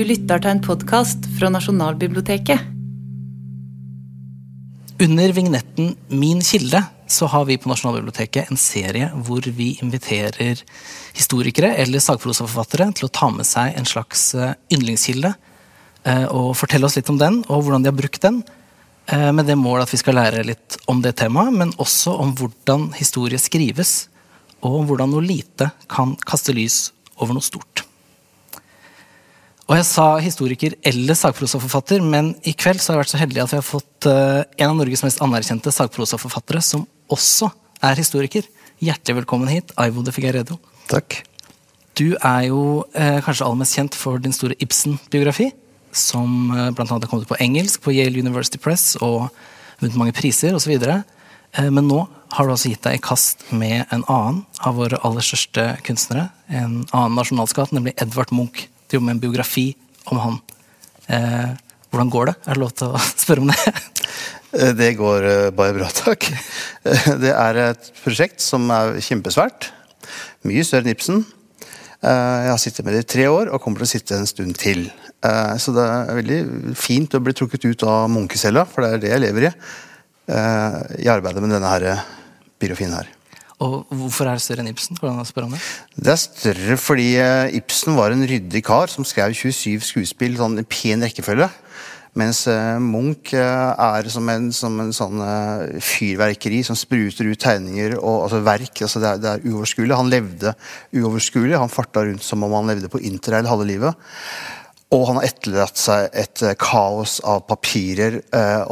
Du lytter til en podkast fra Nasjonalbiblioteket. Under vignetten Min kilde så har vi på Nasjonalbiblioteket en serie hvor vi inviterer historikere eller sagprosaforfattere til å ta med seg en slags eh, yndlingskilde eh, og fortelle oss litt om den og hvordan de har brukt den. eh, Med det mål at vi skal lære litt om det temaet, men også om hvordan historie skrives, og om hvordan noe lite kan kaste lys over noe stort. Og jeg sa historiker eller sakprosaforfatter, men i kveld så har jeg vært så heldig at vi har fått eh, en av Norges mest anerkjente sakprosaforfattere, som også er historiker. Hjertelig velkommen hit, Aivo de Figueiredo. Takk. Du er jo eh, kanskje aller mest kjent for din store Ibsen-biografi, som eh, annet har kommet på engelsk på Yale University Press og vunnet mange priser osv. Eh, men nå har du altså gitt deg i kast med en annen av våre aller største kunstnere. En annen nasjonalskatt, nemlig Edvard Munch. Jobber med en biografi om han. Eh, hvordan går det? Er det lov til å spørre om det? Eh, Det går eh, bare bra, takk. Eh, Det er et prosjekt som er kjempesvært. Mye større enn Ibsen. Jeg har sittet med det i tre år og kommer til å sitte en stund til. Så det er veldig fint å bli trukket ut av munkecella, for det er det jeg lever i. I arbeidet med denne biografien her. Og hvorfor er det større enn Ibsen? Hvordan spør om det? Det er større fordi eh, Ibsen var en ryddig kar som skrev 27 skuespill sånn i pen rekkefølge. Mens eh, Munch eh, er som en, som en sånn fyrverkeri som spruter ut tegninger og altså verk. altså Det er, det er uoverskuelig. Han levde uoverskuelig. Han farta rundt som om han levde på interrail halve livet. Og han har etterlatt seg et kaos av papirer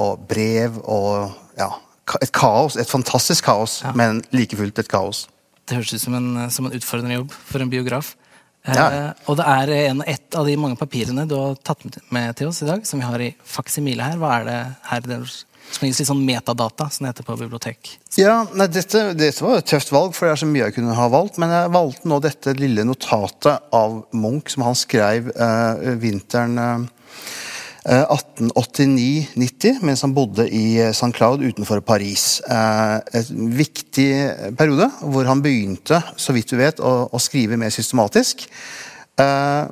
og brev og ja, et kaos. Et fantastisk kaos, Ja. men like fullt et kaos. Det høres ut som en, som en utfordrende jobb for en biograf. Eh, Ja. og det er en, et av de mange papirene du har tatt med, med til oss i dag, som vi har i faksimile her. Hva er det her det som gis litt sånn metadata, som det heter på bibliotek? Ja, nei, dette, dette var et tøft valg, for det er så mye jeg kunne ha valgt. Men jeg valgte nå dette lille notatet av Munch som han skrev eh, vinteren eh, 1889-90, mens han bodde i eh, St. Cloud utenfor Paris. Eh, et viktig periode hvor han begynte, så vidt du vet, å, å skrive mer systematisk. Eh,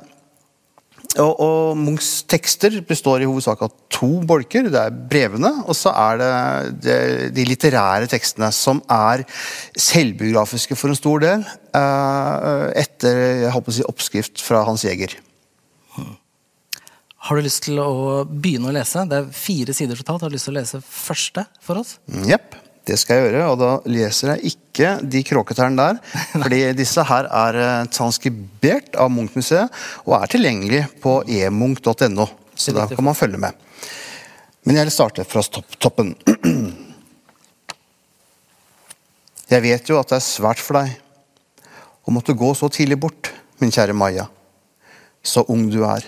og, og Munchs tekster består i hovedsak av to bolker. Det er brevene, og så er det, det de litterære tekstene, som er selvbiografiske for en stor del, eh, etter jeg håper å si, oppskrift fra Hans Jæger. Har du lyst til å begynne å lese? Det er fire sider totalt. Har du lyst til å lese første for oss? Jepp, det skal jeg gjøre, og da leser jeg ikke de kråketærne der. fordi disse her er eh, transkribert av Munch-museet og er tilgjengelig på emunch.no. Så da kan man følge med. Men jeg vil starte fra toppen. Jeg vet jo at det er svært for deg å måtte gå så tidlig bort, min kjære Maja. Så ung du er.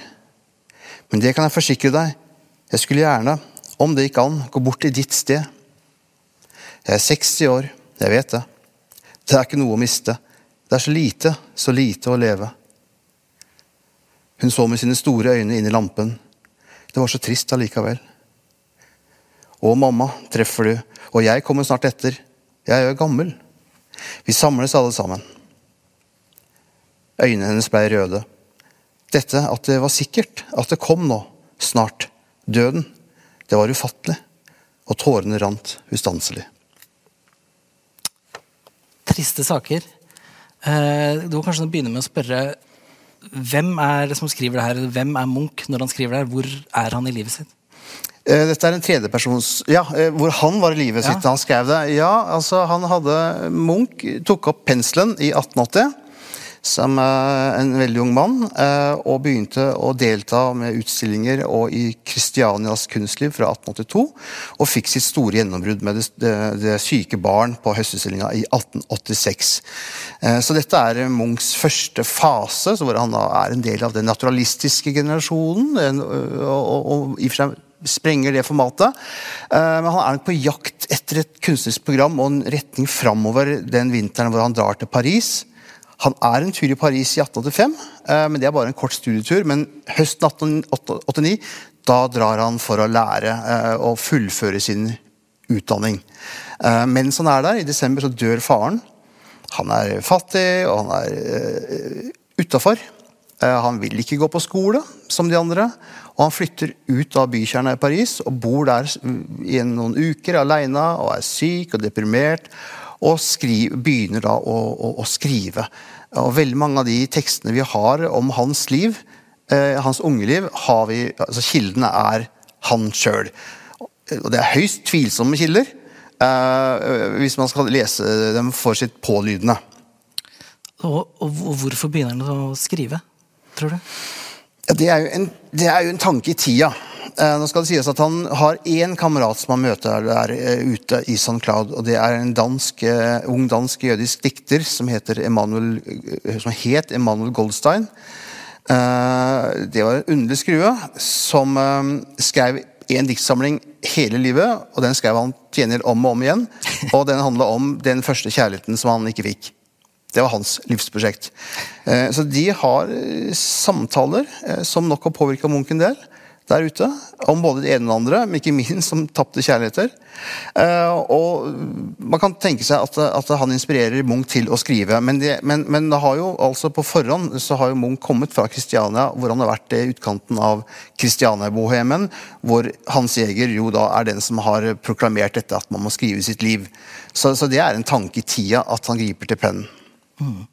Men det kan jeg forsikre deg. Jeg skulle gjerne, om det gikk an, gå bort til ditt sted. Jeg er 60 år, jeg vet det. Det er ikke noe å miste. Det er så lite, så lite å leve. Hun så med sine store øyne inn i lampen. Det var så trist allikevel. Å, mamma, treffer du, og jeg kommer snart etter. Jeg er jo gammel. Vi samles alle sammen. Øynene hennes ble røde. Dette at det var sikkert, at det kom nå, snart, døden, det var ufattelig, og tårene rant ustanselig. Triste saker. Eh, du må kanskje begynne med å spørre hvem er det som skriver det her? Hvem er Munch når han skriver det her? Hvor er han i livet sitt? Eh, Dette er en tredjepersons Ja, eh, hvor han var i livet sitt da han skrev det. Ja, altså han hadde Munch tok opp penselen i 1880 som eh, en veldig ung mann, eh, og begynte å delta med utstillinger og i Kristianias kunstliv fra 1882, og fikk sitt store gjennombrudd med det, det, det syke barn på Høstutstillinga i 1886. Eh, Så dette er Munchs første fase, hvor han da er en del av den naturalistiske generasjonen, og, og, og i for seg sprenger det formatet. Men han er nok på jakt etter et kunstnerisk program og en retning framover den vinteren hvor han drar til Paris. Han er en tur i Paris i 1885, eh, men det er bare en kort studietur. Men høsten 1889 da drar han for å lære eh, og fullføre sin utdanning. Eh, Mens han er der, i desember, så dør faren. Han er fattig, og han er utafor. Eh, han vil ikke gå på skole som de andre. Og han flytter ut av bykjerna i Paris og bor der i noen uker aleine og er syk og deprimert. Og skriver, begynner da å, å, å, skrive. Og veldig mange av de tekstene vi har om hans liv, eh, hans unge liv, har vi, altså kildene er han sjøl. Og det er høyst tvilsomme kilder. Eh, hvis man skal lese dem for sitt pålydende. Og, og, hvorfor begynner han å skrive, tror du? Ja, det, er en, det, er jo en, tanke i tida. Eh, nå skal det sies at Han har én kamerat som han møter der eh, ute i St. Cloud. og Det er en dansk, eh, ung dansk jødisk dikter som, heter Emanuel, som het Emanuel Goldstein. Det var en underlig skrue som skrev en diktsamling hele livet, og den skrev han til om og om igjen. Og den handla om den første kjærligheten som han ikke fikk. Det var hans livsprosjekt. Så de har samtaler som nok har påvirka Munch en del der ute. Om både det ene og det andre, men ikke minst om tapte kjærligheter. Uh, og Man kan tenke seg at, at, han inspirerer Munch til å skrive, men, det, men, men det har jo altså på forhånd så har jo Munch kommet fra Kristiania, hvor han har vært i utkanten av Kristiania-bohemen, hvor Hans Jæger jo da er den som har proklamert dette at man må skrive sitt liv. Så, så det er en tanke i tida at han griper til pennen. Mm.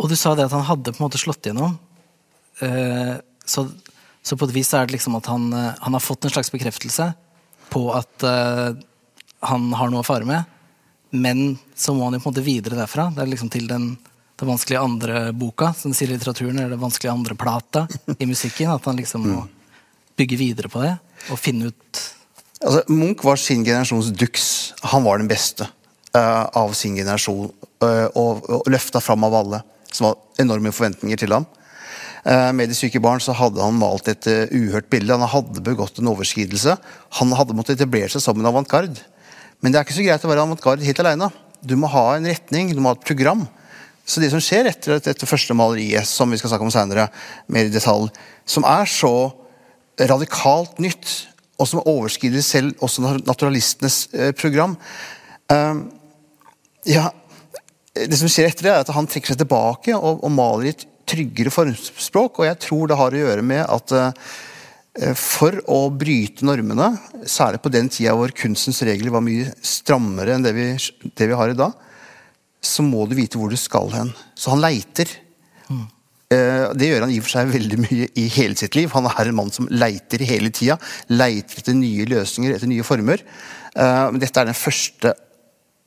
Og du sa det at han hadde på en måte slått igjennom. Eh, så så på et vis er det liksom at han, eh, han har fått en slags bekreftelse på at uh, han har noe å fare med. Men så må han jo på en måte videre derfra. Det er liksom til den, den vanskelige andre boka, som de sier i litteraturen, eller den vanskelige andre plata i musikken. At han liksom må bygge videre på det og finne ut Altså, Munch var sin generasjons Dux. Han var den beste uh, av sin generasjon. Uh, og, og løfta fram av alle. Som var enorme forventninger til ham. Eh, med de syke barn så hadde han malt et uh, uhørt bilde. Han hadde begått en overskridelse. Han hadde måttet etablere seg som en avantgarde. Men det er ikke så greit å være avantgarde helt alene. Du må ha en retning, du må ha et program. Så det som skjer etter dette første maleriet, som vi skal snakke om senere, mer i detalj, som er så radikalt nytt, og som overskrider selv også naturalistenes uh, program Ja, det som skjer etter det, er at han trekker seg tilbake og, og maler i et tryggere formspråk, og jeg tror det har å gjøre med at eh, for å bryte normene, særlig på den tida hvor kunstens regler var mye strammere enn det vi, det vi har i dag, så må du vite hvor du skal hen. Så han leiter. Mm. Det gjør han i og for seg veldig mye i hele sitt liv. Han er en mann som leiter hele tida. Leiter etter nye løsninger, etter nye former. Eh, dette er den første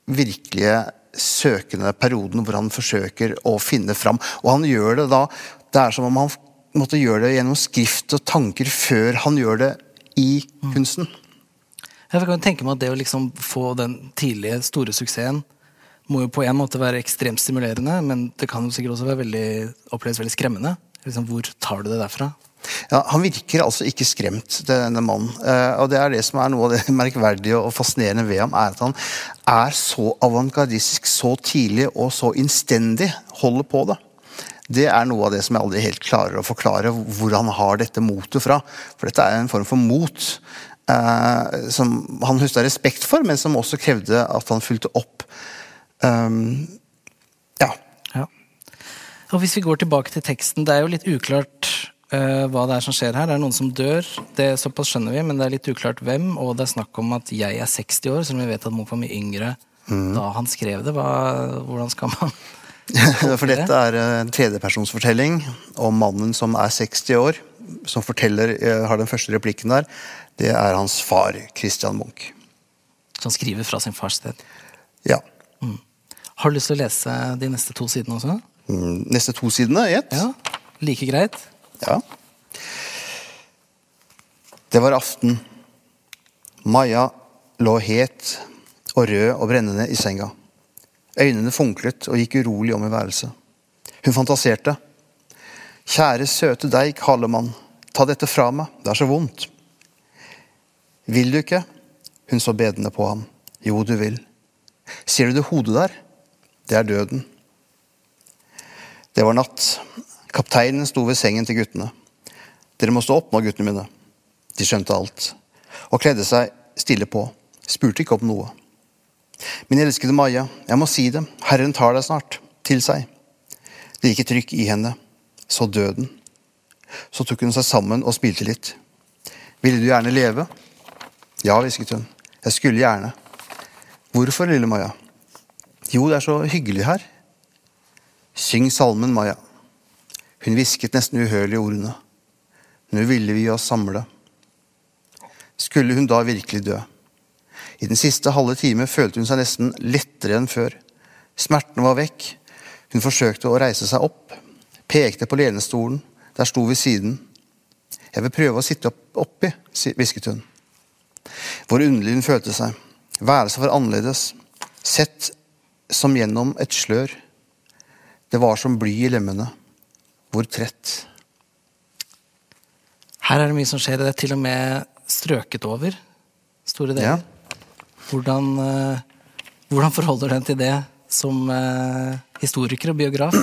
virkelige søkende perioden hvor han forsøker å finne fram. Og han gjør det da Det er som om han måtte gjøre det gjennom skrift og tanker før han gjør det i kunsten. Jeg kan tenke meg at det å liksom få den tidlige, store suksessen må jo på en måte være ekstremt stimulerende, men det kan jo sikkert også være veldig, oppleves veldig skremmende. Liksom, hvor tar du det derfra? Ja, Han virker altså ikke skremt, denne mannen. Uh, og det er det som er noe av det merkverdige og fascinerende ved ham, er at han er så avantgardistisk så tidlig og så innstendig holder på det. Det er noe av det som jeg aldri helt klarer å forklare, hvor han har dette motet fra. For dette er en form for mot eh, som han høsta respekt for, men som også krevde at han fulgte opp. Um, ja. ja. Og Hvis vi går tilbake til teksten, det er jo litt uklart uh, hva det er som skjer her. Det er noen som dør, det såpass skjønner vi, men det er litt uklart hvem. Og det er snakk om at jeg er 60 år, selv om vi vet at Munch var mye yngre mm. da han skrev det. Hva, hvordan skal man For dette er en tredjepersonsfortelling om mannen som er 60 år, som forteller, eh, har den første replikken der. Det er hans far, Christian Munch. Han skriver fra sin fars sted? Ja. Mm. Har du lyst til å lese de neste to sidene også? Mm, neste to sidene i ett? Ja, like greit. Ja. Det var aften. Maja lå het og rød og brennende i senga. Øynene funklet og gikk urolig om i værelset. Hun fantaserte. Kjære, søte deg, Kalemann, ta dette fra meg, det er så vondt. Vil du ikke? Hun så bedende på ham. Jo, du vil. Ser du det hodet der? Det er døden. Det var natt. Kapteinen sto ved sengen til guttene. Dere må stå opp nå, guttene mine. De skjønte alt, og kledde seg stille på, spurte ikke om noe. Min elskede Maja, jeg må si det, Herren tar deg snart, til seg. Det gikk et trykk i henne, så døden. Så tok hun seg sammen og spilte litt. Ville du gjerne leve? Ja, hvisket hun. Jeg skulle gjerne. Hvorfor, lille Maja? Jo, det er så hyggelig her. Syng salmen, Maja. Hun hvisket nesten uhørlige ordene. Nå ville vi oss samle. Skulle hun da virkelig dø? I den siste halve time følte hun seg nesten lettere enn før. Smerten var vekk. Hun forsøkte å reise seg opp, pekte på lenestolen. Der sto ved siden. Jeg vil prøve å sitte opp, oppi, hvisket hun. Hvor underlig hun følte seg. Værelset var annerledes. Sett som gjennom et slør. Det var som bly i lemmene. Hvor trett. Her er det mye som skjer. Det er til og med strøket over store deler. Ja. Hvordan, eh, hvordan forholder den til det som eh, historiker og biograf?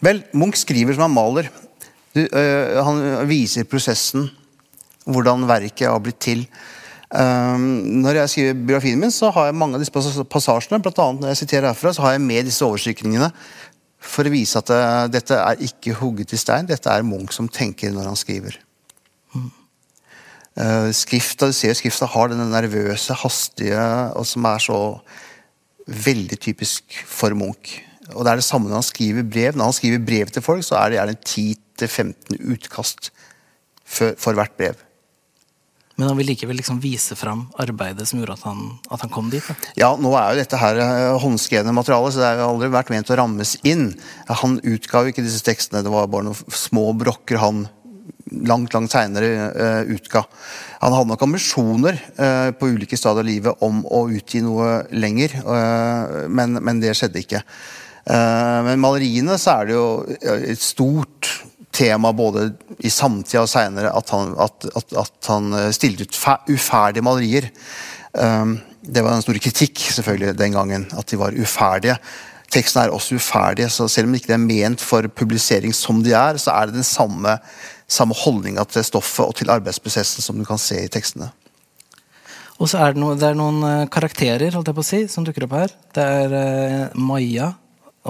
Vel, Munch skriver som han maler. Du, øh, han viser prosessen, hvordan verket har blitt til. Um, når jeg skriver biografien min, så har jeg mange av disse passasjene. Blant annet når jeg siterer herfra, så har jeg med disse overstrykningene for å vise at det, dette er ikke hugget i stein. Dette er Munch som tenker når han skriver. Mm. Skrifta, du ser skrifta har denne nervøse, hastige, og som er så veldig typisk for Munch. Og det er det samme når han skriver brev. Når han skriver brev til folk, så er det gjerne 10-15 utkast for, for, hvert brev. Men han vil likevel liksom vise fram arbeidet som gjorde at han, at han kom dit? Da. Ja, nå er jo dette her eh, håndskrevne materiale, så det har aldri vært ment å rammes inn. Han utga jo ikke disse tekstene, det var bare noen små brokker han langt langt seinere uh, utga. Han hadde nok ambisjoner uh, på ulike stadier av livet om å utgi noe lenger, uh, men, men, det skjedde ikke. Eh, men maleriene så er det jo et stort tema både i samtida og seinere at, at, at, at, han eh, stilte ut uferdige malerier. Um, det var en stor kritikk selvfølgelig den gangen, at de var uferdige. Teksten er også uferdig, så selv om det ikke er ment for publisering som de er, så er det den samme, samme holdninga til stoffet og til arbeidsprosessen som du kan se i tekstene. Og så er det, no, det er noen karakterer holdt jeg på å si, som dukker opp her. Det er uh, Maja,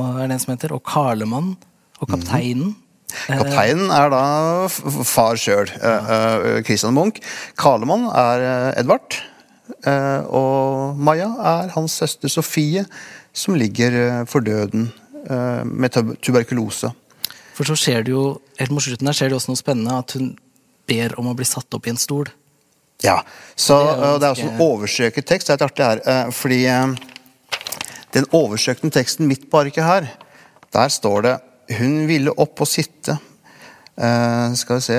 og er den som heter, og Karlemann og mhm. Kapteinen. Mm. Kapteinen er da far sjøl, uh, uh, Christian Munch. Karlemann er Edvard. og Maja er hans søster Sofie, som ligger for døden med tuberkulose. For så skjer det jo, helt mot slutten der skjer det også noe spennende, at hun ber om å bli satt opp i en stol. Ja, så det er, også en overstrøket tekst. Det er litt artig her, fordi den oversøkende teksten midt på arket her, der står det Hun ville opp og sitte. Uh, skal vi se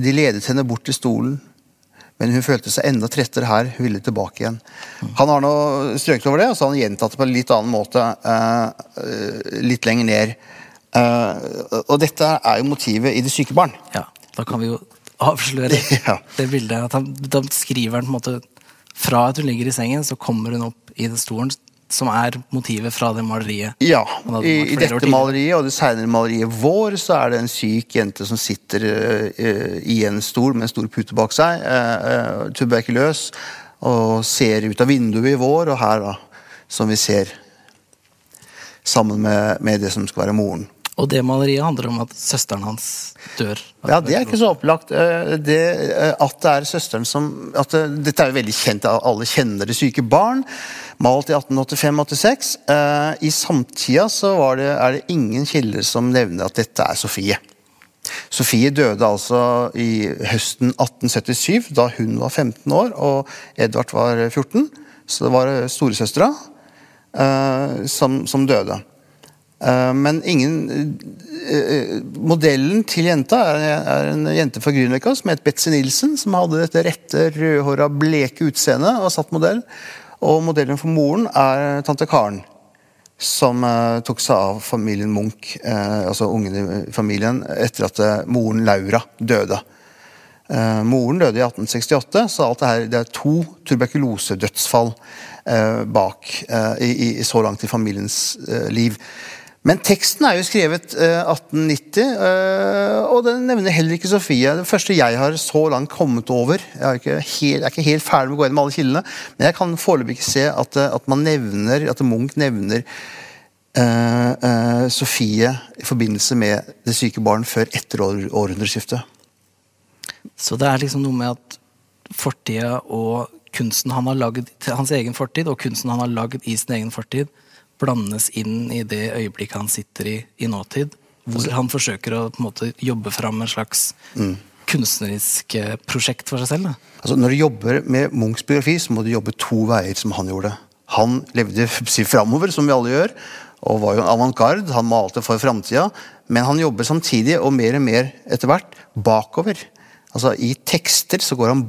De ledet henne bort til stolen, men hun følte seg enda trettere her. Hun ville tilbake igjen. Han har nå strøket over det, og så har han gjentatt det på en litt annen måte uh, litt lenger ned. Uh, og dette er jo motivet i Det syke barn. Ja, da kan vi jo avsløre ja. det bildet. at han, Da skriver han på en måte fra at hun ligger i sengen, så kommer hun opp i den stolen, som er motivet fra det maleriet? Ja. I, i dette maleriet og det senere maleriet Vår så er det en syk jente som sitter uh, i en stol med en stor pute bak seg, uh, tuberkuløs, og ser ut av vinduet i Vår, og her, da, som vi ser, sammen med, med det som skal være moren. Og det maleriet handler om at søsteren hans dør. Ja, Det er ikke så opplagt. Det, at det er søsteren som at det, Dette er jo veldig kjent, alle kjenner det syke barn malt i 1885-86. Eh, I samtida så det, er det ingen kilder som nevner at dette er Sofie. Sofie døde altså i høsten 1877, da hun var 15 år og Edvard var 14. Så det var storesøstera som, som, døde. Uh, men ingen uh, Modellen til jenta er, en jente fra Grünerløkka som het Betzy Nilsen, som hadde dette rette, rødhåra, bleke utseendet og satt modell. Og modellen for moren er tante Karen. Som tok seg av familien Munch, altså ungene i familien, etter at moren Laura døde. moren døde i 1868, så alt det her, det er to tuberkulosedødsfall bak i, i, så langt i familiens liv. Men teksten er jo skrevet eh, 1890, eh, og den nevner heller ikke Sofie. Det første jeg har så langt kommet over Jeg er ikke helt, er ikke helt ferdig med å gå gjennom alle kildene, men jeg kan foreløpig ikke se at, eh, at, man nevner, at Munch nevner eh, eh, Sofie i forbindelse med Det syke barn før etter år, århundreskiftet. Så det er liksom noe med at fortida og kunsten han har lagd hans egen fortid, og kunsten han har lagd i sin egen fortid, blandes inn i det øyeblikket han sitter i i nåtid. Hvor han forsøker å på en måte jobbe fram en slags kunstnerisk eh, prosjekt for seg selv. Da. Altså, når du jobber med Munchs biografi, så må du jobbe to veier, som han gjorde. Han levde si, framover, som vi alle gjør, og var jo en avantgarde. Han malte for framtida. Men han jobber samtidig, og mer og mer etter hvert, bakover. Altså, I tekster så går han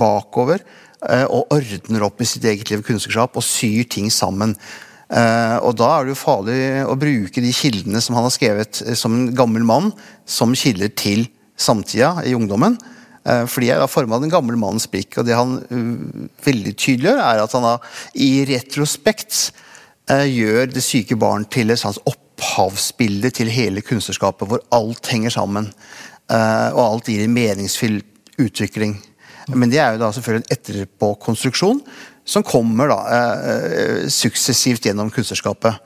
bakover eh, og ordner opp i sitt eget liv kunstnerskap og syr ting sammen. Eh, og da er det jo farlig å bruke de kildene som han har skrevet eh, som en gammel mann, som kilder til samtida i ungdommen. Eh, fordi jeg er forma av den gamle mannens blikk. Og det han veldig tydeliggjør, er at han da, i retrospekt gjør det syke barn til et slags opphavsbilde til hele kunstnerskapet, hvor alt henger sammen. Og alt gir en meningsfull utvikling. Men det er jo da selvfølgelig en etterpåkonstruksjon som kommer da suksessivt gjennom kunstnerskapet.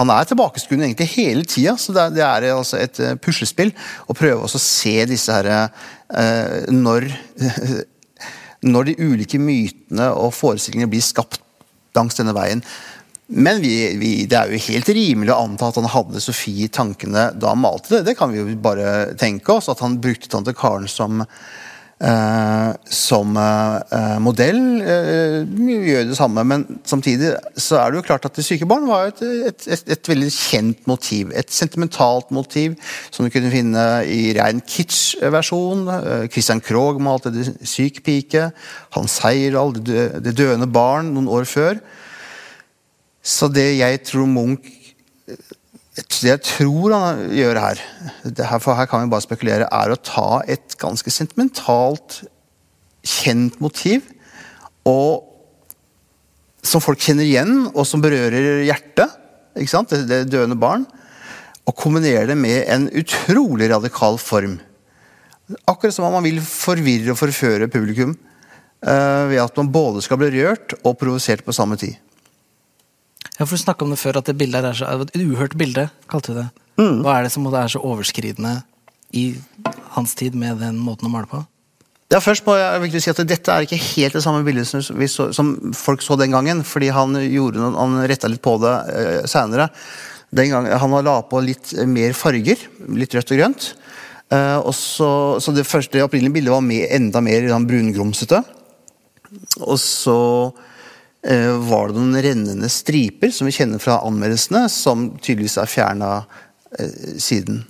Han er tilbakeskuende egentlig hele tida, så det er, det er altså et uh, puslespill å prøve å se disse her eh, når, når de ulike mytene og forestillingene blir skapt langs denne veien. Men vi, vi, det er jo helt rimelig å anta at han hadde Sofie i tankene da han malte det. Det kan vi jo bare tenke oss. At han brukte tante Karen som Eh, som eh, modell. Eh, gjør det samme, men samtidig så er det jo klart at Det syke barn var et, et, et, et veldig kjent motiv. Et sentimentalt motiv som du kunne finne i rein kitsch-versjon. Christian Krogh malte Det syk pike. Hans Heyerdahl det, døende barn noen år før. Så det jeg tror Munch jeg tror han gjør her, for her kan vi bare spekulere, er å ta et ganske sentimentalt, kjent motiv, og, som folk kjenner igjen, og som berører hjertet? Det, det døende barn, og kombinere det med en utrolig radikal form. Akkurat som om man vil forvirre og forføre publikum uh, ved at man både skal bli rørt og provosert på samme tid. Ja, for Du snakka om det før, at det bildet er så, et uhørt bilde, kalte du det. Mm. Hva er det som er så overskridende i hans tid med den måten å male på? Ja, først må jeg virkelig si at Dette er ikke helt det samme bildet som, så, som folk så den gangen. fordi Han gjorde han retta litt på det uh, senere. Han la på litt mer farger. Litt rødt og grønt. Uh, og så, så Det første opprinnelige bildet var med, enda mer brungrumsete. Og så Eh, var det noen rennende striper som vi kjenner fra anmeldelsene, som tydeligvis er fjerna eh, siden.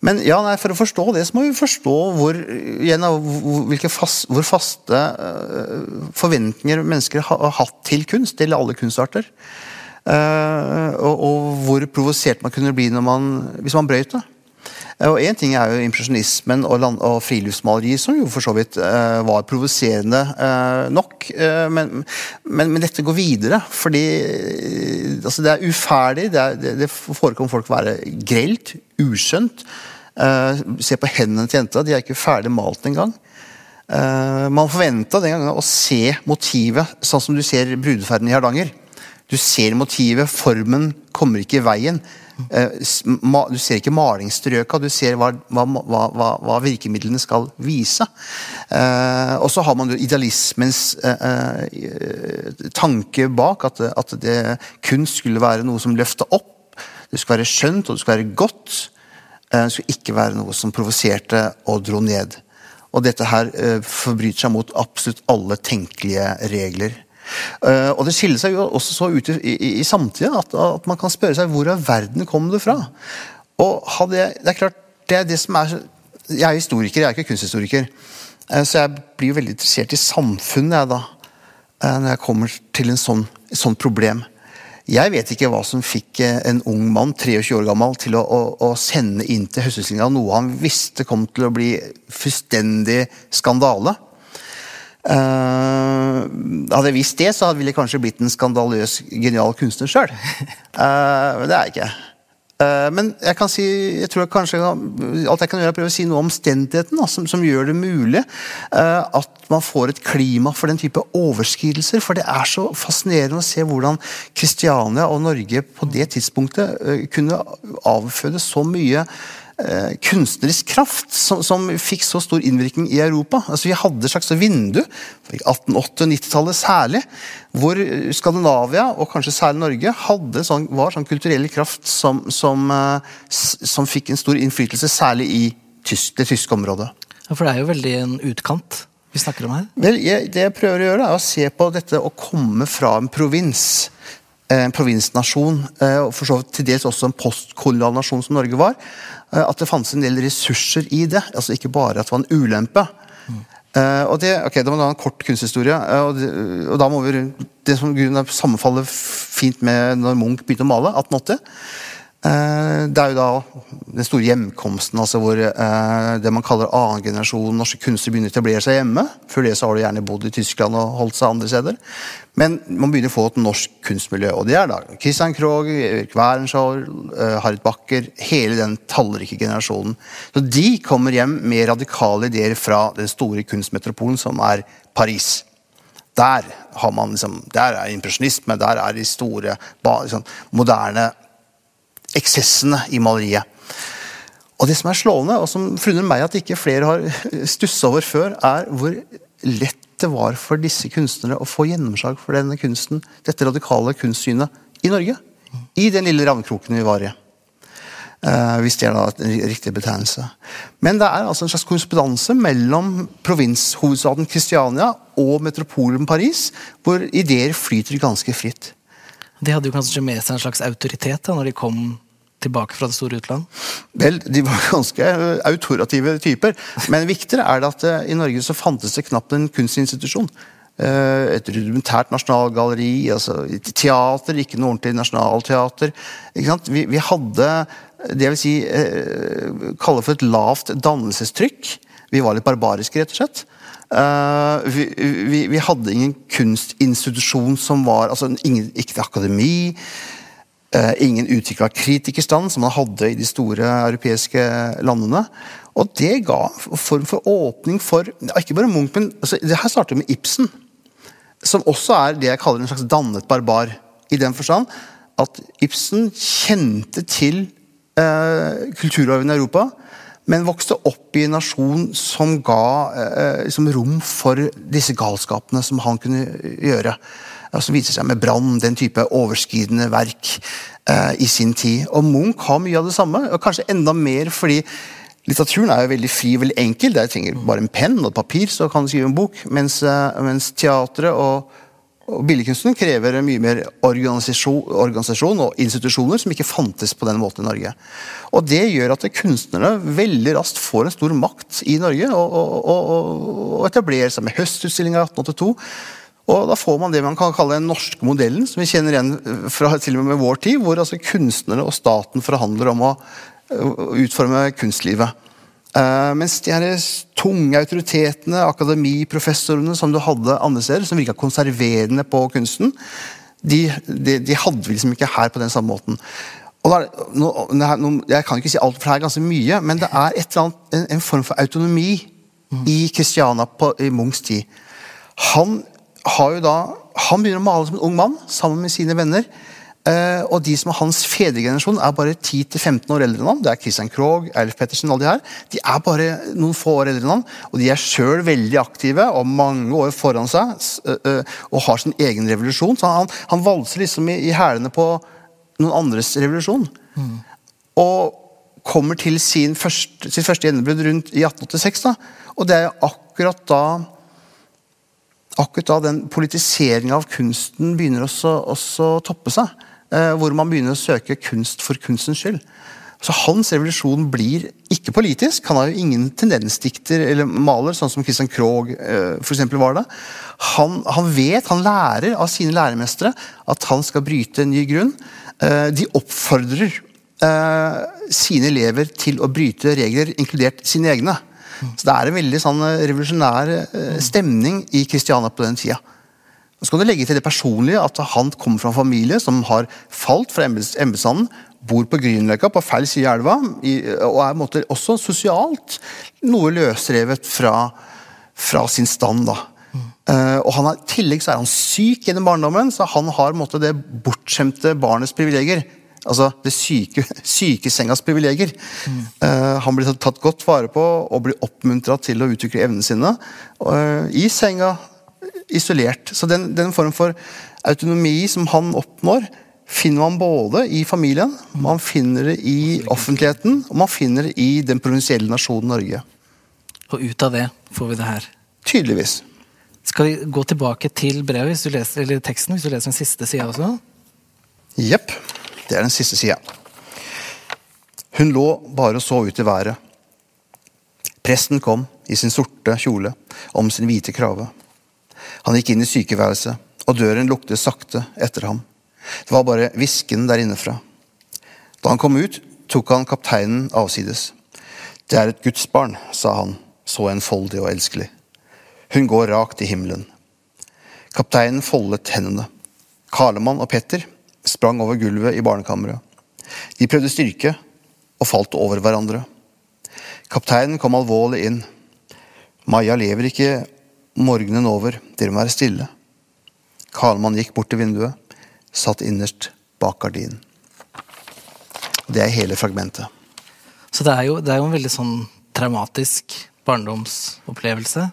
Men ja, nei, for å forstå det, så må vi forstå hvor, igjen, fast, hvor faste eh, forventninger mennesker har, har hatt til kunst, eller alle kunstarter. Eh, og, og, hvor provosert man kunne bli man, hvis man brøyt det. Og Én ting er jo impresjonismen og, og friluftsmaleri, som jo for så vidt uh, var provoserende uh, nok. Uh, men, men, men, dette går videre, fordi altså, det er uferdig. Det, er, det, det forekommer folk være grelt, uskjønt. se på hendene til jenta, de er ikke ferdig malt engang. Man forventa den gangen å se motivet, sånn som du ser brudeferden i Hardanger. Du ser motivet, formen kommer ikke i veien. Eh, du ser ikke malingsstrøka, du ser hva, hva, hva, hva virkemidlene skal vise. Eh, og så har man jo idealismens eh, tanke bak, at, at det, kunst skulle være noe som løfta opp. Det skulle være skjønt og det skulle være godt. Det skulle ikke være noe som provoserte og dro ned. Og dette her forbryter seg mot absolutt alle tenkelige regler. Uh, og det skiller seg jo også så ut i, i, i samtida at, at, man kan spørre seg hvor av verden kom det fra. Og jeg, det er klart, det er det som er Jeg er historiker, jeg er ikke kunsthistoriker. Uh, så jeg blir jo veldig interessert i samfunnet jeg da, uh, når jeg kommer til en sånn, et sånt problem. Jeg vet ikke hva som fikk en ung mann 23 år gammel, til å, å, å sende inn til Høstutstillinga noe han visste kom til å bli fullstendig skandale. Uh, hadde jeg visst det, så ville jeg kanskje blitt en skandaløs, genial kunstner sjøl. Uh, men det er jeg ikke. Uh, men jeg kan si, jeg tror jeg kanskje alt jeg kan gjøre er å si noe om omstendigheten som, som, gjør det mulig at man får et klima for den type overskridelser. For det er så fascinerende å se hvordan Kristiania og Norge på det tidspunktet kunne avføde så mye Eh, kunstnerisk kraft som, som, fikk så stor innvirkning i Europa. Altså Vi hadde et slags vindu, 1880- 90-tallet særlig, hvor Skandinavia, og kanskje særlig Norge, sånn, var sånn kulturell kraft som, som, eh, som, fikk en stor innflytelse, særlig i tysk, det tyske området. Ja, For det er jo veldig en utkant vi snakker om her? Vel, jeg, Det jeg prøver å gjøre, er å se på dette å komme fra en provins en provinsnasjon, og for så vidt til dels også en postkolonial nasjon som Norge var, Eh, at det fantes en del ressurser i det. altså Ikke bare at det var en ulempe. Mm. Og det, ok, Da må du ha en kort kunsthistorie. Og, det, og, da må vi, Det som sammenfaller fint med når Munch begynte å male, 1880. Uh, det er jo da den store hjemkomsten, altså hvor det man kaller annen generasjon norske kunstnere begynner å etablere seg hjemme. Før det så har de gjerne bodd i Tyskland og holdt seg andre steder. Men man begynner å få et norsk kunstmiljø. Og det er da Christian Krogh, Erik Wærenshaw, uh, Harriet Backer Hele den tallrike generasjonen. Så De kommer hjem med radikale ideer fra den store kunstmetropolen som er Paris. Der har man liksom, der er impresjonisme, der er de store, liksom, moderne eksessene i maleriet. Og Det som er slående, og som forundrer meg at ikke flere har stussa over før, er hvor lett det var for disse kunstnere å få gjennomslag for denne kunsten, dette radikale kunstsynet, i Norge. I den lille ravnkroken vi var i. Uh, hvis det er da en riktig betegnelse. Men det er altså en slags korrespondanse mellom provinshovedstaden Kristiania og metropolen Paris, hvor ideer flyter ganske fritt. De hadde jo kanskje med seg en slags autoritet da når de kom tilbake fra det store utland? Vel, de var ganske eh, autorative typer. Men viktigere er det at uh, i Norge så fantes det knapt en kunstinstitusjon. Uh, et rudimentært nasjonalgalleri, altså teater, ikke noe ordentlig nasjonalteater. Vi, vi, hadde det jeg vil si uh, kalle for et lavt dannelsestrykk. Vi var litt barbariske, rett og slett. Uh, vi, vi, vi, hadde ingen kunstinstitusjon som var altså ingen, Ikke akademi. Uh, ingen utvikla kritikerstand, som man hadde i de store europeiske landene. Og det ga form for åpning for Ikke bare Munch, men altså, det her starter med Ibsen. Som også er det jeg kaller en slags dannet barbar. I den forstand at Ibsen kjente til uh, kulturarven i Europa, men vokste opp i en nasjon som ga liksom rom for disse galskapene som han kunne gjøre som viser seg med Brann, den type overskridende verk eh, i sin tid. Og Munch har mye av det samme, og kanskje enda mer fordi litteraturen er jo veldig fri veldig enkel. Der trenger bare en penn og et papir, så kan du skrive en bok. Mens, eh, mens teatret og, og billedkunsten krever mye mer organisasjon, organisasjon, og institusjoner som ikke fantes på den måten i Norge. Og Det gjør at kunstnerne veldig raskt får en stor makt i Norge og, og, og etablerer seg med høstutstillinga 1882 og Da får man det man kan kalle den norske modellen, som vi kjenner igjen fra til og med vår tid, hvor altså kunstnere og staten forhandler om å utforme kunstlivet. Uh, mens de her tunge autoritetene, akademiprofessorene som du hadde andre steder, som virka konserverende på kunsten, de, de, de, hadde vi liksom ikke her på den samme måten. Og Der, no, no, jeg kan ikke si alt, for det er ganske mye, men det er annet, en, en, form for autonomi mm. i Christiana på, i Munchs tid. Han har jo da, han begynner å male som en ung mann sammen med sine venner. Uh, og de som er hans fedregenerasjon, er bare 10-15 år eldre enn han. Det er Christian Krogh, Eilif Pettersen, alle de her. De er bare noen få år eldre enn han, og de er sjøl veldig aktive og mange år foran seg uh, uh, og har sin egen revolusjon. Så han, han valser liksom i, i hælene på noen andres revolusjon. Mm. Og kommer til sin første, sitt første gjennombrudd rundt i 1886. da, Og det er akkurat da akkurat da den politiseringa av kunsten begynner også, å toppe seg. Eh, hvor man begynner å søke kunst for kunstens skyld. Så Hans revolusjon blir ikke politisk. Han har jo ingen tendensdikter eller maler, sånn som Christian Krogh eh, for var det. Han, han, vet, han lærer av sine læremestere at han skal bryte en ny grunn. Eh, de oppfordrer eh, sine elever til å bryte regler, inkludert sine egne. Så det er en veldig sånn eh, revolusjonær eh, stemning i Kristiania på den tida. Så kan du legge til det personlige at han kommer fra en familie som har falt fra embetsstanden bor på Grünerløkka, på feil side av elva, og er også sosialt noe løsrevet fra, fra sin stand. da. Uh, og han er, I tillegg så er han syk gjennom barndommen, så han har måte, det bortskjemte barnets privilegier. Altså det syke, sykesengas privilegier. Eh, han blir tatt godt vare på og blir oppmuntra til å utvikle evnene sine uh, i senga, isolert. Så den, den form for autonomi som han oppnår, finner man både i familien, man finner det i offentligheten, og man finner det i den provinsielle nasjonen Norge. Og ut av det får vi det her. Tydeligvis. Skal vi gå tilbake til brevet, hvis du leser, eller teksten, hvis du leser den siste sida også? Jepp. Det er den siste sida. Hun lå bare og så ut i været. Presten kom i sin sorte kjole om sin hvite krave. Han gikk inn i sykeværelset, og døren luktet sakte etter ham. Det var bare hvisken der innefra. Da han kom ut, tok han kapteinen avsides. Det er et gudsbarn, sa han, så enfoldig og elskelig. Hun går rakt i himmelen. Kapteinen foldet hendene. Karlemann og Petter sprang over gulvet i barnekammeret. De prøvde styrke og falt over hverandre. Kapteinen kom alvorlig inn. Maja lever ikke morgenen over, dere må være stille. Karlmann gikk bort til vinduet, satt innerst bak gardinen. Det er hele fragmentet. Så det er jo, det er jo en veldig sånn traumatisk barndomsopplevelse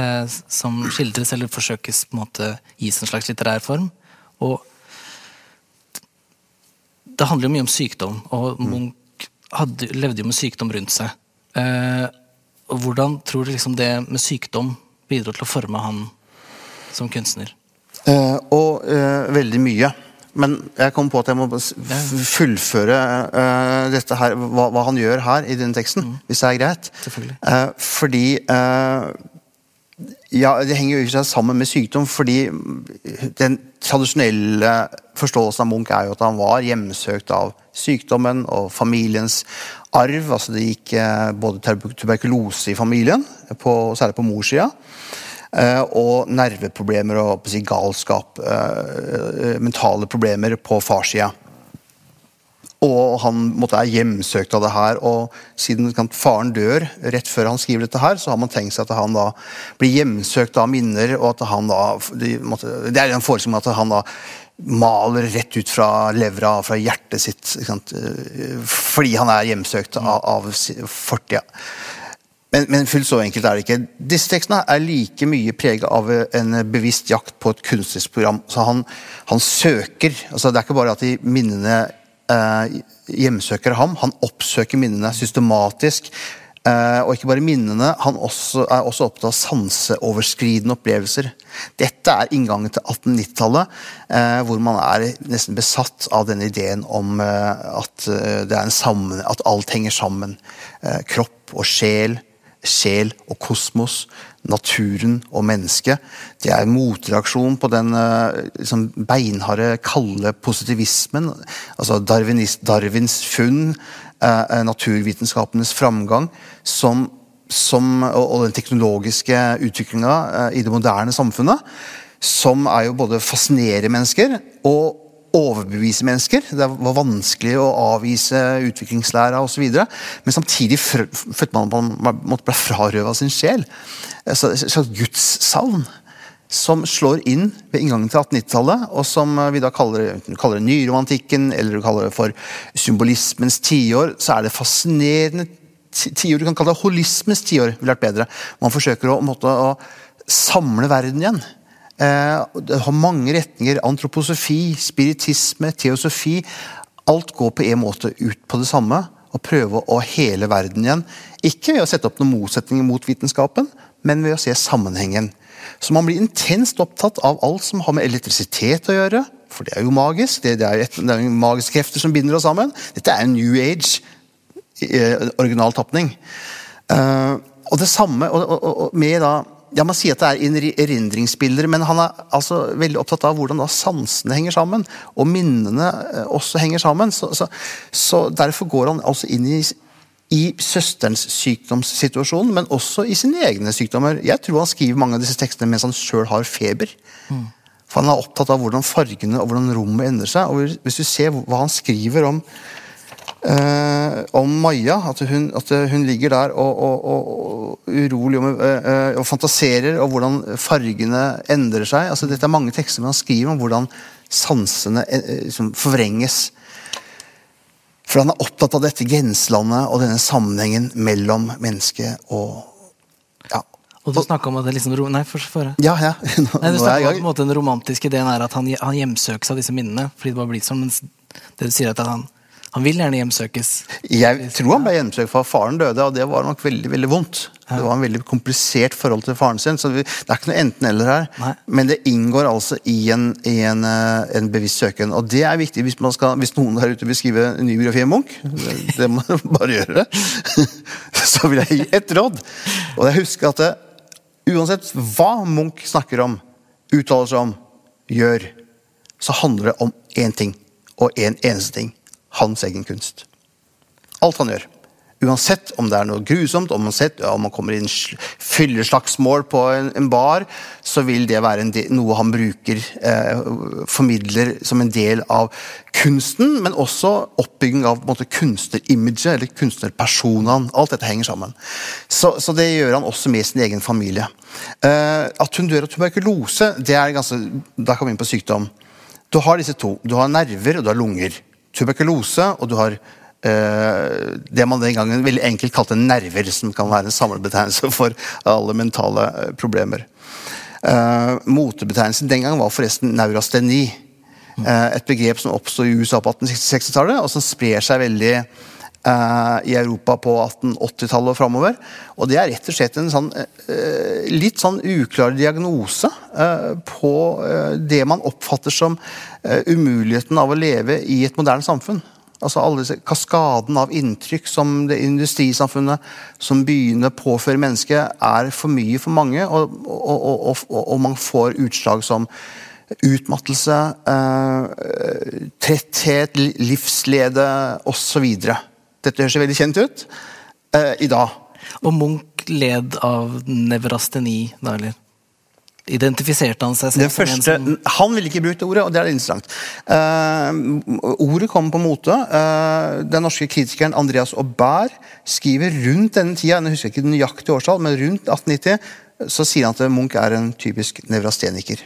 eh, som skildres eller forsøkes på en måte gis en slags litterær form. Og det handler jo mye om sykdom, og Munch hadde, levde jo med sykdom rundt seg. Eh, og hvordan tror du liksom det med sykdom bidro til å forme han som kunstner? Eh, og eh, veldig mye. Men jeg kom på at jeg må fullføre eh, dette her, hva, hva han gjør her i denne teksten, hvis det er greit. Selvfølgelig. Eh, fordi eh, Ja, det henger jo i seg sammen med sykdom, fordi den tradisjonelle forståelsen av Munch er jo at han var hjemsøkt av sykdommen og familiens arv. altså Det gikk eh, både tuberkulose i familien, på, særlig på morssida. Eh, og nerveproblemer og galskap. eh, mentale problemer på farssida. Og han måtte er hjemsøkt av det her. Og siden faren dør rett før han skriver dette her, så har man tenkt seg at han da blir hjemsøkt av minner, og at han da de, måtte, Det er en forestilling at han da maler rett ut fra levra, fra hjertet sitt, fordi han er hjemsøkt av, av fortida. Men, men fullt så enkelt er det ikke. Disse tekstene er like mye preget av en bevisst jakt på et kunstnerisk program. Så han, han søker altså Det er ikke bare at de minnene eh, hjemsøker ham, han oppsøker minnene systematisk. Eh, og ikke bare minnene, han også, er også opptatt av sanseoverskridende opplevelser. Dette er inngangen til 1890-tallet, eh, hvor man er nesten besatt av denne ideen om eh, at, eh, sammen, at alt henger sammen. Eh, kropp og sjel, sjel og kosmos, naturen og mennesket. Det er motreaksjon på den eh, liksom beinharde, kalde positivismen. Altså Darwinis, Darwins funn, eh, eh, naturvitenskapenes framgang, som, som, og den teknologiske utviklinga eh, i det moderne samfunnet, som er jo både fascinerer mennesker og overbevise mennesker. Det var vanskelig å avvise utviklingslæra osv. Men samtidig følte man at man måtte bli frarøva sin sjel. Et slags gudssavn som slår inn ved inngangen til 1890-tallet, og som vi da kaller, kaller det nyromantikken eller kaller det for symbolismens tiår, så er det fascinerende tiår. Du kan kalle det holismens tiår. ville vært bedre. Man forsøker å, måtte, å samle verden igjen. Eh, det har mange retninger. Antroposofi, spiritisme, teosofi. Alt går på en måte ut på det samme. Å prøve å hele verden igjen. Ikke ved å sette opp noen motsetninger mot vitenskapen, men ved å se sammenhengen. Så man blir intenst opptatt av alt som har med elektrisitet å gjøre. For det er jo magisk. Det, det er jo et, magiske krefter som binder oss sammen. Dette er New Age eh, original tapning. Eh, og det samme og, og, og med da ja, Man sier at det er erindringsbilder, men han er altså veldig opptatt av hvordan da sansene henger sammen. Og minnene eh, også henger sammen. Så, så, så Derfor går han altså inn i, i søsterens sykdomssituasjon, men også i sine egne sykdommer. Jeg tror han skriver mange av disse tekstene mens han sjøl har feber. For Han er opptatt av hvordan fargene og hvordan rommet endrer seg. og Hvis du ser hva han skriver om eh, om Maja. At hun, at hun ligger der og, og, og, urolig og, eh, og fantaserer, og hvordan fargene endrer seg. Altså, dette er mange tekster man skriver om hvordan sansene liksom, forvrenges. For han er opptatt av dette grenselandet og denne sammenhengen mellom mennesket og ja. Og du snakka om at det liksom Nei, for, for. Ja, ja. Nå, Nei, du snakket om at den romantiske ideen er at han, han hjemsøkes av disse minnene. Fordi det bare blir sånn, mens det du sier er at han, han vil gjerne hjemsøkes. Jeg tror han ble hjemsøkt for faren døde, og det var nok veldig veldig vondt. Det var en veldig komplisert forhold til faren sin, så det er ikke noe enten-eller her. Nei. Men det inngår altså i en, i en, eh, en bevisst søken. Og det er viktig hvis, man skal, hvis noen her ute vil skrive en ny biografi om Munch. Det, det må man bare gjøre. Så vil jeg gi et råd. Og jeg husker at det, uansett hva Munch snakker om, uttaler seg om, gjør, så handler det om én ting, og én en eneste ting. Hans egen kunst. Alt han gjør. Uansett om det er noe grusomt, om man, sett, om man kommer i en sl- fylleslagsmål på en, en bar, så vil det være del, noe han bruker, eh, formidler som en del av kunsten, men også oppbygging av på eller kunstnerpersonaen. Alt dette henger sammen. Så, så det gjør han også med sin egen familie. Eh, at hun dør av tuberkulose, det er ganske, da kan vi inn på sykdom. Du har disse to. Du har nerver, og du har lunger. Tuberkulose, og du har eh, det man den gangen veldig enkelt kalte nerver, som kan være en samlebetegnelse for alle mentale eh, problemer. Eh, motebetegnelsen den gangen var forresten neurasteni. Et begrep som oppstod i USA på 1860-tallet, og som sprer seg veldig i Europa på 1880-tallet og framover. Og det er rett og slett en sånn, eh, litt sånn uklar diagnose eh, på eh, det man oppfatter som eh, umuligheten av å leve i et moderne samfunn. Altså alle disse Kaskaden av inntrykk som det industrisamfunnet som å påføre mennesket, er for mye for mange, og, og, og, og, og man får utslag som utmattelse, eh, tretthet, li- livslede osv. Dette høres veldig kjent ut eh, i dag. Og Munch led av nevrasteni, da, eller? Identifiserte han seg selv første, som en som Han ville ikke brukt det ordet, og det er interessant. Eh, ordet kom på mote. Eh, den norske kritikeren Andreas Aubert skriver rundt denne tida, jeg husker ikke den nøyaktige årstall, men rundt 1890, så sier han at Munch er en typisk nevrasteniker.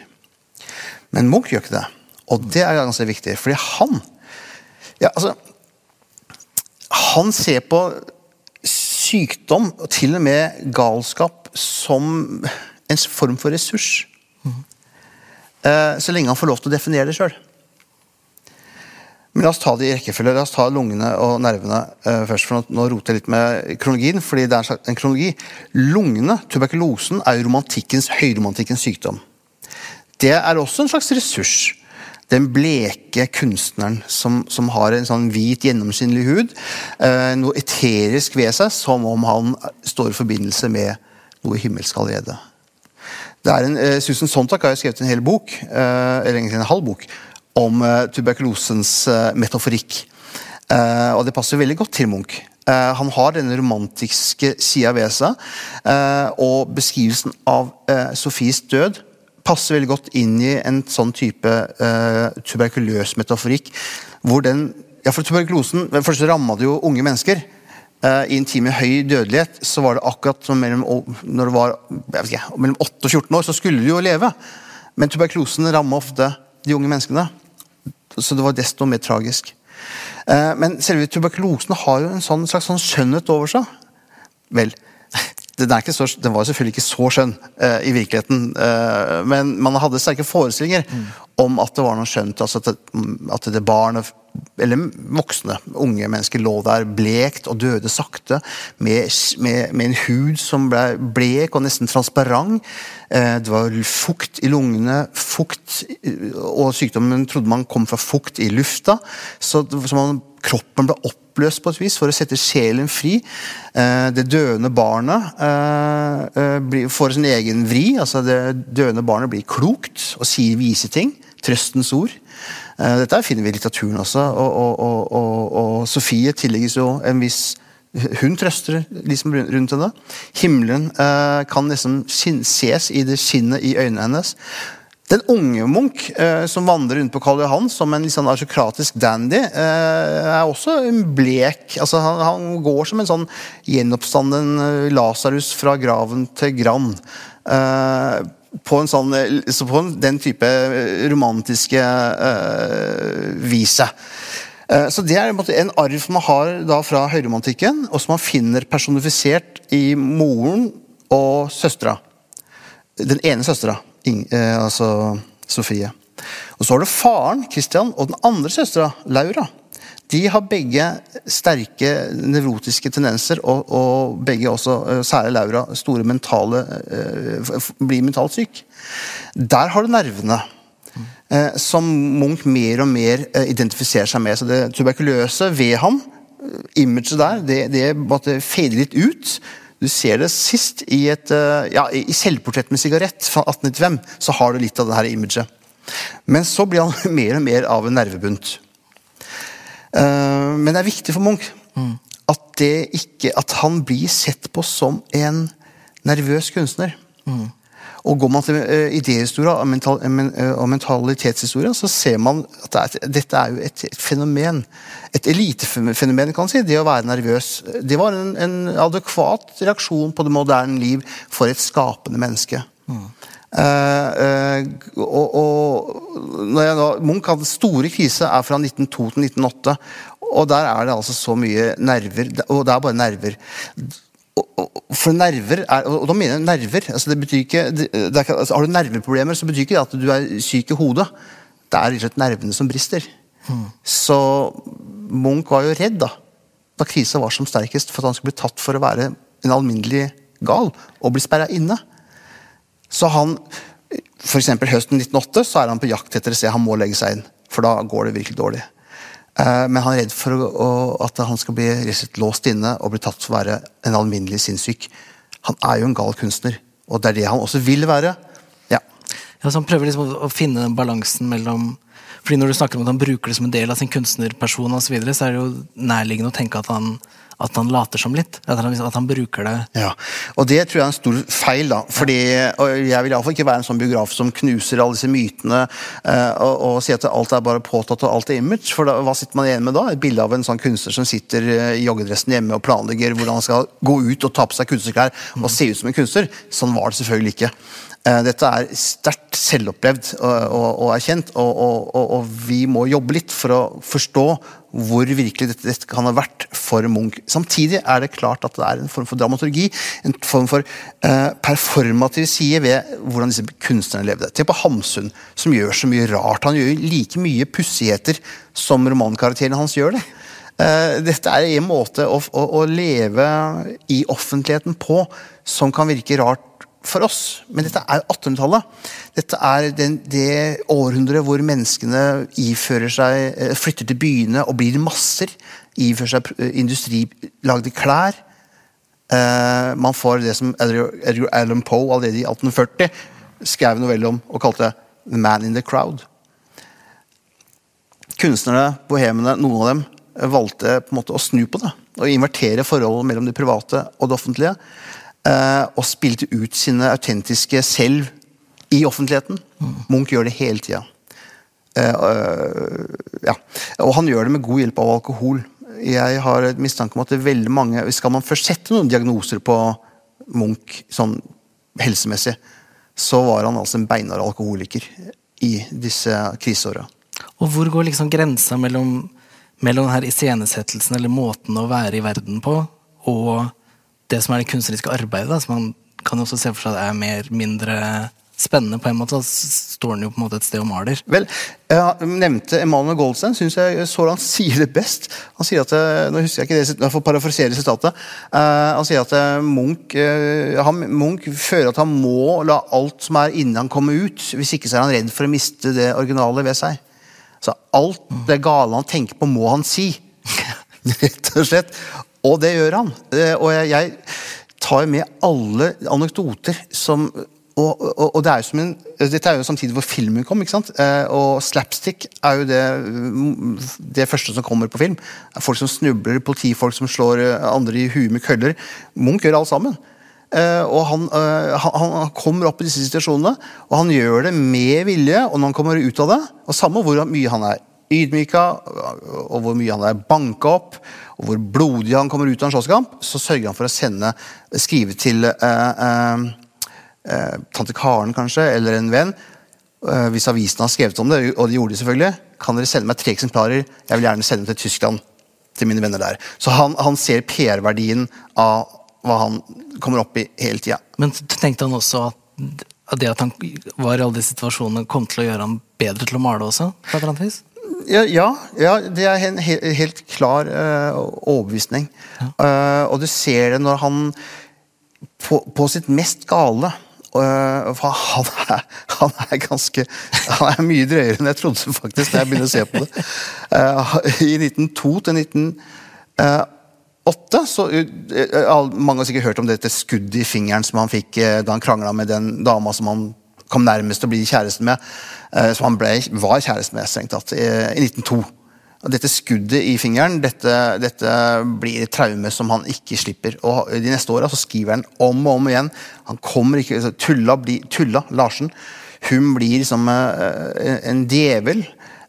Men Munch gjør ikke det. Og det er ganske viktig, fordi han ja, altså, Han ser på sykdom, og til og med galskap, som en form for ressurs. Eh, så lenge han får lov til å definere det sjøl. Men la oss ta det i rekkefølge. La oss ta lungene og nervene eh, først. for Nå, roter jeg litt med kronologien, fordi det er en kronologi. Lungene, tuberkulosen, er jo romantikkens, høyromantikkens sykdom. Det er også en slags ressurs. Den bleke kunstneren som, som har en sånn hvit, gjennomskinnelig hud. Eh, noe eterisk ved seg, som om han står i forbindelse med noe himmelsk allerede. Det er en, eh, Susan Sontag har jo skrevet en hel bok, eh, eller egentlig en halv bok, om eh, tuberkulosens eh, metaforikk. Eh, og det passer veldig godt til Munch. Han har denne romantiske sida ved seg, og beskrivelsen av Sofies død passer veldig godt inn i en sånn type uh, tuberkuløs metaforikk. hvor den, ja for Tuberkulosen først ramma jo unge mennesker. Uh, I en tid med høy dødelighet så var det akkurat som mellom, når det var ikke, mellom 8 og 14 år, så skulle de jo leve. Men tuberkulosen ramma ofte de unge menneskene. Så det var desto mer tragisk. Uh, Men selve tuberkulosen har jo en sånn, slags sånn skjønnhet over seg. Vel, den, så, den var selvfølgelig ikke så skjønn eh, i virkeligheten, eh, men man hadde sterke forestillinger om at det var noe skjønt. Altså at, at det barn, eller voksne, unge mennesker, lå der blekt og døde sakte, med, med, med en hud som ble blek og nesten transparent. Eh, det var fukt i lungene, fukt eh, Og sykdommen trodde man kom fra fukt i lufta. Så, så man, kroppen ble oppløst på et vis for å sette sjelen fri. Eh, det døende barnet eh, eh, får sin egen vri. altså Det døende barnet blir klokt og sier vise ting. Trøstens ord. Dette finner vi i litteraturen også. Og, og, og, og, Sofie tillegges jo en viss hun trøster liksom rundt henne. Himmelen kan liksom ses i det skinnet i øynene hennes. Den unge Munch, eh, som vandrer rundt på Karl Johan som en litt sånn aristokratisk dandy, eh, er også en blek altså han, han, går som en sånn gjenoppstanden eh, Lasarus fra graven til Gran. På en sånn, så på en, den type romantiske vise. Så Det er en arv man har da fra høyromantikken, og som man finner personifisert i moren og søstera. Den ene søstera altså Sofie. Og så har du faren, Christian, og den andre søstera, Laura. De har begge sterke nevrotiske tendenser, og, og begge også, eh, særlig Laura, store mentale eh, blir mentalt syk. Der har du nervene. Eh, som Munch mer og mer eh, identifiserer seg med. Så det tuberkuløse ved ham, eh, imaget der, det, det fader litt ut. Du ser det sist i, et, eh, ja, i selvportrett med sigarett fra 1895. Så har du litt av det her imaget. Men så blir han mer og mer av en nervebunt. Uh, men det er viktig for Munch mm. at, ikke, at, han blir sett på som en nervøs kunstner. Mm. Og Går man til idéhistoria og, mental, uh, og mentalitetshistorie, så ser man at det dette er jo et, fenomen. Et elitefenomen, kan man si. Det å være nervøs. Det var en, en, adekvat reaksjon på det moderne liv for et skapende menneske. Mm. Uh, og, og når jeg da, Munch hadde store krise er fra 1902 til 1908. Og der er det altså så mye nerver. Og det er bare nerver for nerver er, og da mener jeg nerver altså det betyr ikke, det er, altså Har du nerveproblemer, så betyr ikke det at du er syk i hodet. Det er rett nervene som brister. Mm. Så Munch var jo redd da da krisa var som sterkest, for at han skulle bli tatt for å være en alminnelig gal og bli sperra inne. Så han F.eks. høsten 1908 så er han på jakt etter å se han må legge seg inn, for da går det virkelig dårlig. Eh, men han er redd for at han skal bli låst inne og bli tatt for å være en alminnelig sinnssyk. Han er jo en gal kunstner, og det er det han også vil være. Ja. ja så Han prøver liksom å finne den balansen mellom fordi Når du snakker om at han bruker det som en del av sin kunstnerperson, og så, videre, så er det jo nærliggende å tenke at han at han later som litt. At han, at han, bruker det. Ja, og Det tror jeg er en stor feil. da, fordi og Jeg vil iallfall ikke være en sånn biograf som knuser alle disse mytene uh, og, og sier at alt er bare påtatt og alt er image. For da, hva sitter man igjen med da? Et bilde av en sånn kunstner som sitter uh, i joggedressen hjemme og planlegger hvordan han skal gå ut og ta på seg kunstnerklær mm. og se ut som en kunstner. Sånn var det selvfølgelig ikke. Uh, dette er sterkt selvopplevd og, og, og erkjent, og, og, vi må jobbe litt for å forstå hvor virkelig dette, dette, kan ha vært for Munch. Samtidig er det klart at det er en form for dramaturgi, en form for uh, performativ side ved hvordan disse kunstnerne levde. Se på Hamsun, som gjør så mye rart. Han gjør like mye pussigheter som romankarakterene hans gjør det. Uh, dette er en måte å, å, å leve i offentligheten på som kan virke rart for oss. Men dette er 1800-tallet. Dette er den, det århundret hvor menneskene ifører seg, eh, flytter til byene og blir masser. Ifører seg eh, industrilagde klær. Uh, man får det som Edgar Allan Poe allerede i 1840 skrev novelle om og kalte 'The Man in the Crowd'. Kunstnerne, bohemene, noen av dem, valgte på en måte å snu på det. Og invertere forholdet mellom det private og det offentlige. Eh, og spilte ut sine autentiske selv i offentligheten. Munch gjør det hele tida. Uh, uh, ja. Og han gjør det med god hjelp av alkohol. Jeg har et mistanke om at det er veldig mange Skal man først sette noen diagnoser på Munch sånn helsemessig, så var han altså en beinhard alkoholiker i disse kriseåra. Og hvor går liksom grensa mellom, mellom denne iscenesettelsen, eller måten å være i verden på, og det som er det kunstneriske arbeidet, da, som man kan også se for seg er mer, mindre spennende på en måte, så står han jo på en måte et sted og maler. Vel, Jeg nevnte Emanuel Goldstein. syns jeg så han sier det best. Han sier at, eh, nå husker jeg ikke det, jeg får parafrasere sitatet. Uh, han sier at uh, Munch, han, Munch føler at han må la alt som er inni han komme ut. Hvis ikke så er han redd for å miste det originale ved seg. Så alt det gale han tenker på, må han si. Rett og slett. Og det gjør han. Eh, og jeg, tar med alle anekdoter som og, og, og, det er jo en, Dette er jo samtidig hvor filmen kom. ikke sant? Eh, og slapstick er jo det, det første som kommer på film. Folk som snubler, politifolk som slår andre i huet med køller. Munch gjør alt sammen. Eh, og eh, han, han kommer opp i disse situasjonene, og han gjør det med vilje. Og når han kommer ut av det, og samme hvor mye han er ydmyka, og hvor mye han er banka opp, og hvor blodig han kommer ut av en slåsskamp, så sørger han for å sende, skrive til eh, eh, eh tante Karen kanskje, eller en venn, eh, hvis avisen har skrevet om det, og de gjorde det selvfølgelig, kan dere sende meg tre eksemplarer? Jeg vil gjerne sende dem til Tyskland. til mine venner der. Så han, han ser PR-verdien av hva han kommer opp i hele tida. Men tenkte han også at det at han var i alle de situasjonene, kom til å gjøre ham bedre til å male også? på et eller annet vis? Ja, ja, ja, det er en helt, helt klar uh, overbevisning. Uh, og du ser det når han på, på sitt mest gale uh, for han er, han er, ganske Han er mye drøyere enn jeg trodde, faktisk, da jeg begynner å se på det. I 1902 til 1908 så Mange har sikkert hørt om dette skuddet i fingeren som han fikk da han krangla med den dama som han kom nærmest å bli kjæresten med. Uh, som han ble, var kjæreste med, strengt tatt, i 1902. Og dette skuddet i fingeren dette, dette blir et traume som han ikke slipper. Og De neste åra skriver han om og om igjen. Han kommer ikke, altså, Tulla, blir, Tulla Larsen hun blir liksom en djevel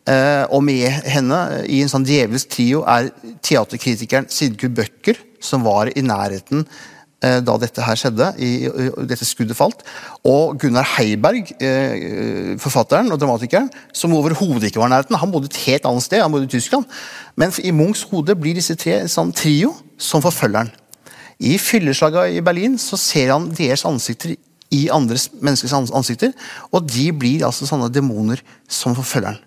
Eh, og med henne i en sånn djevelsk trio er teaterkritikeren Sigurd Bøcker, som var i nærheten eh, da dette her skjedde, i, dette skuddet falt. Og Gunnar Heiberg, eh, forfatteren og dramatikeren, som overhodet ikke var i nærheten. Han bodde et helt annet sted, han bodde i Tyskland. Men i Munchs hode blir disse tre en sånn trio som forfølger han. I fylleslaga i Berlin så ser han deres ansikter i andres menneskers ansikter, og de blir altså sånne demoner som forfølger han.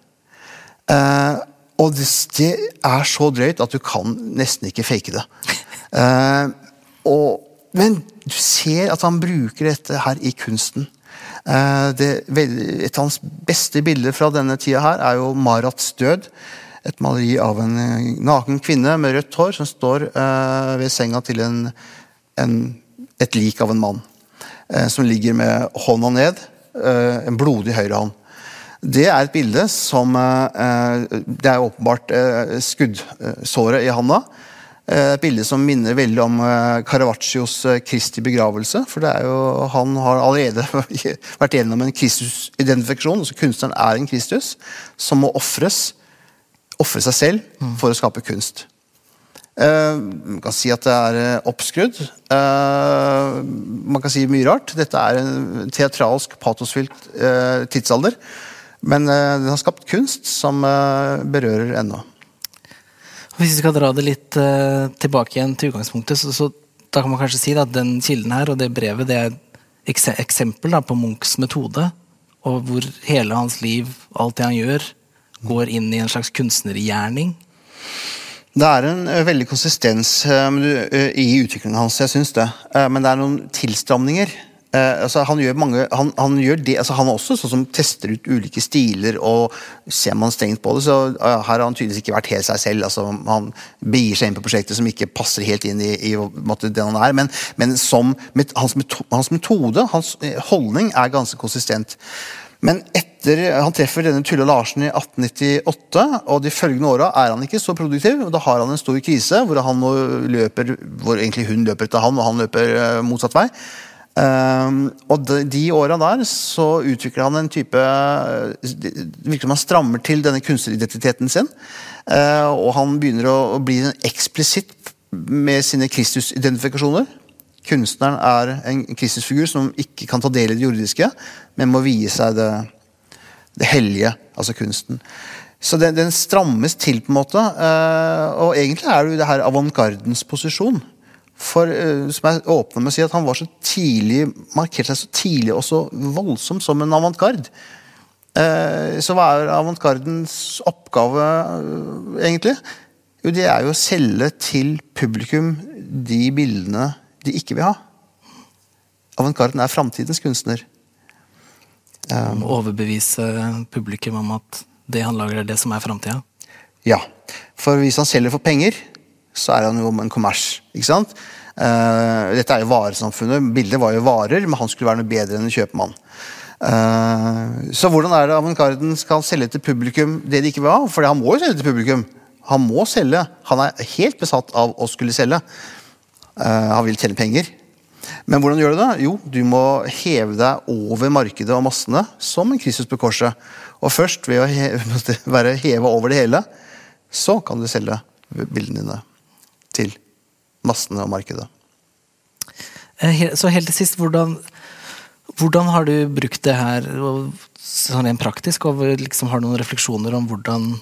Uh, og det, det, er så drøyt at du kan nesten ikke fake det. Uh, og, men du ser at han bruker dette her i kunsten. Uh, det, et av hans beste bilder fra denne tida her er jo Marats død. Et maleri av en naken kvinne med rødt hår som står ved senga til en, en, et lik av en mann. som ligger med hånda ned, en blodig høyrehånd. Det er et bilde som eh, Det er åpenbart eh, skuddsåret i handa. Eh, et bilde som minner veldig om Caravaccios Kristi begravelse. For det er jo, han har allerede vært gjennom en Kristus-identifikasjon. altså Kunstneren er en Kristus som må ofres. Ofre seg selv for å skape kunst. man kan si at det er oppskrudd. man kan si mye rart. Dette er en teatralsk, patosfylt tidsalder. Men den har skapt kunst som berører ennå. Hvis vi skal dra det litt uh, tilbake igjen til utgangspunktet, så, så, da kan man kanskje si at den kilden her og det brevet det er et eksempel da, på Munchs metode. Og hvor hele hans liv, alt det han gjør, går inn i en slags kunstnergjerning. Det er en veldig konsistens i utviklingen hans, jeg syns det. Men det er noen tilstramninger Uh, altså han gjør mange han, han gjør det, altså han er også sånn som tester ut ulike stiler, og ser man strengt på det, så uh, her har han tydeligvis ikke vært helt seg selv. altså Han begir seg inn på prosjekter som ikke passer helt inn i, i måte, den han er. Men, men som, met, hans, metode, hans, metode, hans eh, holdning, er ganske konsistent. Men etter han treffer denne Tulle Larsen i 1898, og de følgende åra er han ikke så produktiv. og Da har han en stor krise hvor han løper, hvor egentlig hun løper etter han, og han løper motsatt vei. Um, og de, de åra der så utvikler han en type Det virker som han strammer til denne kunstneridentiteten sin. Uh, og han begynner å, bli eksplisitt med sine Kristus-identifikasjoner. Kunstneren er en Kristusfigur som ikke kan ta del i det jordiske, men må vie seg det, det hellige, altså kunsten. Så den, den, strammes til, på en måte. Uh, og egentlig er det jo det her avantgardens posisjon. For, uh, som jeg åpner med å si, at han var så tidlig, markerte seg så tidlig og så voldsomt som en avantgarde. Uh, så hva er avantgardens oppgave, uh, egentlig? Jo, det er jo å selge til publikum de bildene de ikke vil ha. Avantgarden er framtidens kunstner. Um, overbevise publikum om at det han lager, er det som er framtida? Ja. For hvis han selger for penger, så er han jo en kommers. ikke sant? Uh, dette er jo varesamfunnet. Bildet var jo varer, men han skulle være noe bedre enn en kjøpmann. Uh, så hvordan er det avantgarden skal selge til publikum det de ikke vil ha? For han må jo selge til publikum. Han må selge. Han er helt besatt av å skulle selge. Uh, han vil tjene penger. Men hvordan gjør du det? Jo, du må heve deg over markedet og massene som en Kristus på korset. Og først ved å heve, være heva over det hele, så kan du selge bildene dine til massene og markedet. Eh, så helt til sist, hvordan, hvordan har du brukt det her sånn rent praktisk? Og liksom har du noen refleksjoner om hvordan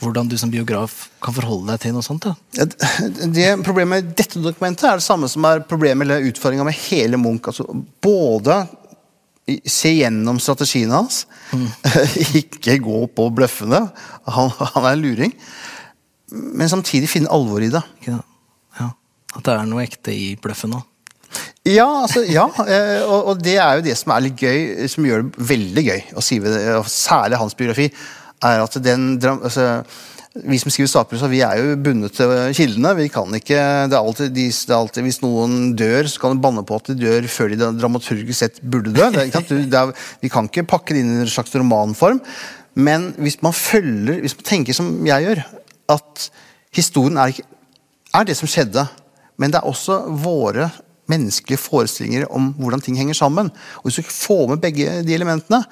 hvordan du som biograf kan forholde deg til noe sånt? da? Det Problemet med dette dokumentet er det samme som er problemet eller utfordringa med hele Munch. Altså, både se gjennom strategien hans, mm. ikke gå på bløffene. Han, han, er en luring. Men samtidig finne alvor i det. Ja. ja. At det er noe ekte i bløffen òg. Ja, altså, ja. Eh, og, og, det er jo det som er litt gøy, som gjør det veldig gøy å skrive det, særlig hans biografi er at den altså, vi som skriver sakprosa, vi er jo bundet til kildene. vi kan ikke, det er, alltid, det er alltid, Hvis noen dør, så kan du banne på at de dør før de dramaturgisk sett burde dø. Det det er, vi kan ikke pakke det inn i en slags romanform. Men hvis man følger, hvis man tenker som jeg gjør, at historien er, ikke, er det som skjedde, men det er også våre menneskelige forestillinger om hvordan ting henger sammen. Og Hvis du får med begge de elementene,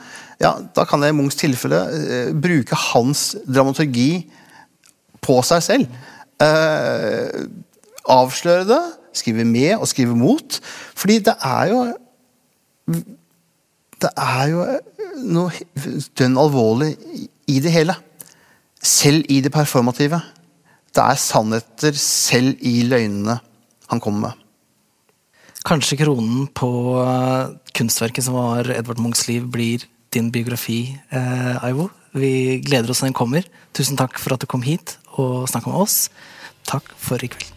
ja, da kan jeg i Munchs tilfelle eh, bruke hans dramaturgi på seg selv. Eh, avsløre det, skrive med og skrive mot. Fordi det er jo Det er jo noe dønn alvorlig i det hele. Selv i det performative. Det er sannheter selv i løgnene han kommer med. Kanskje kronen på eh, kunstverket som var Edvard Munchs liv, blir din biografi, eh, Aivo. Vi gleder oss til den kommer. Tusen takk for at du kom hit og snakka med oss. Takk for i kveld.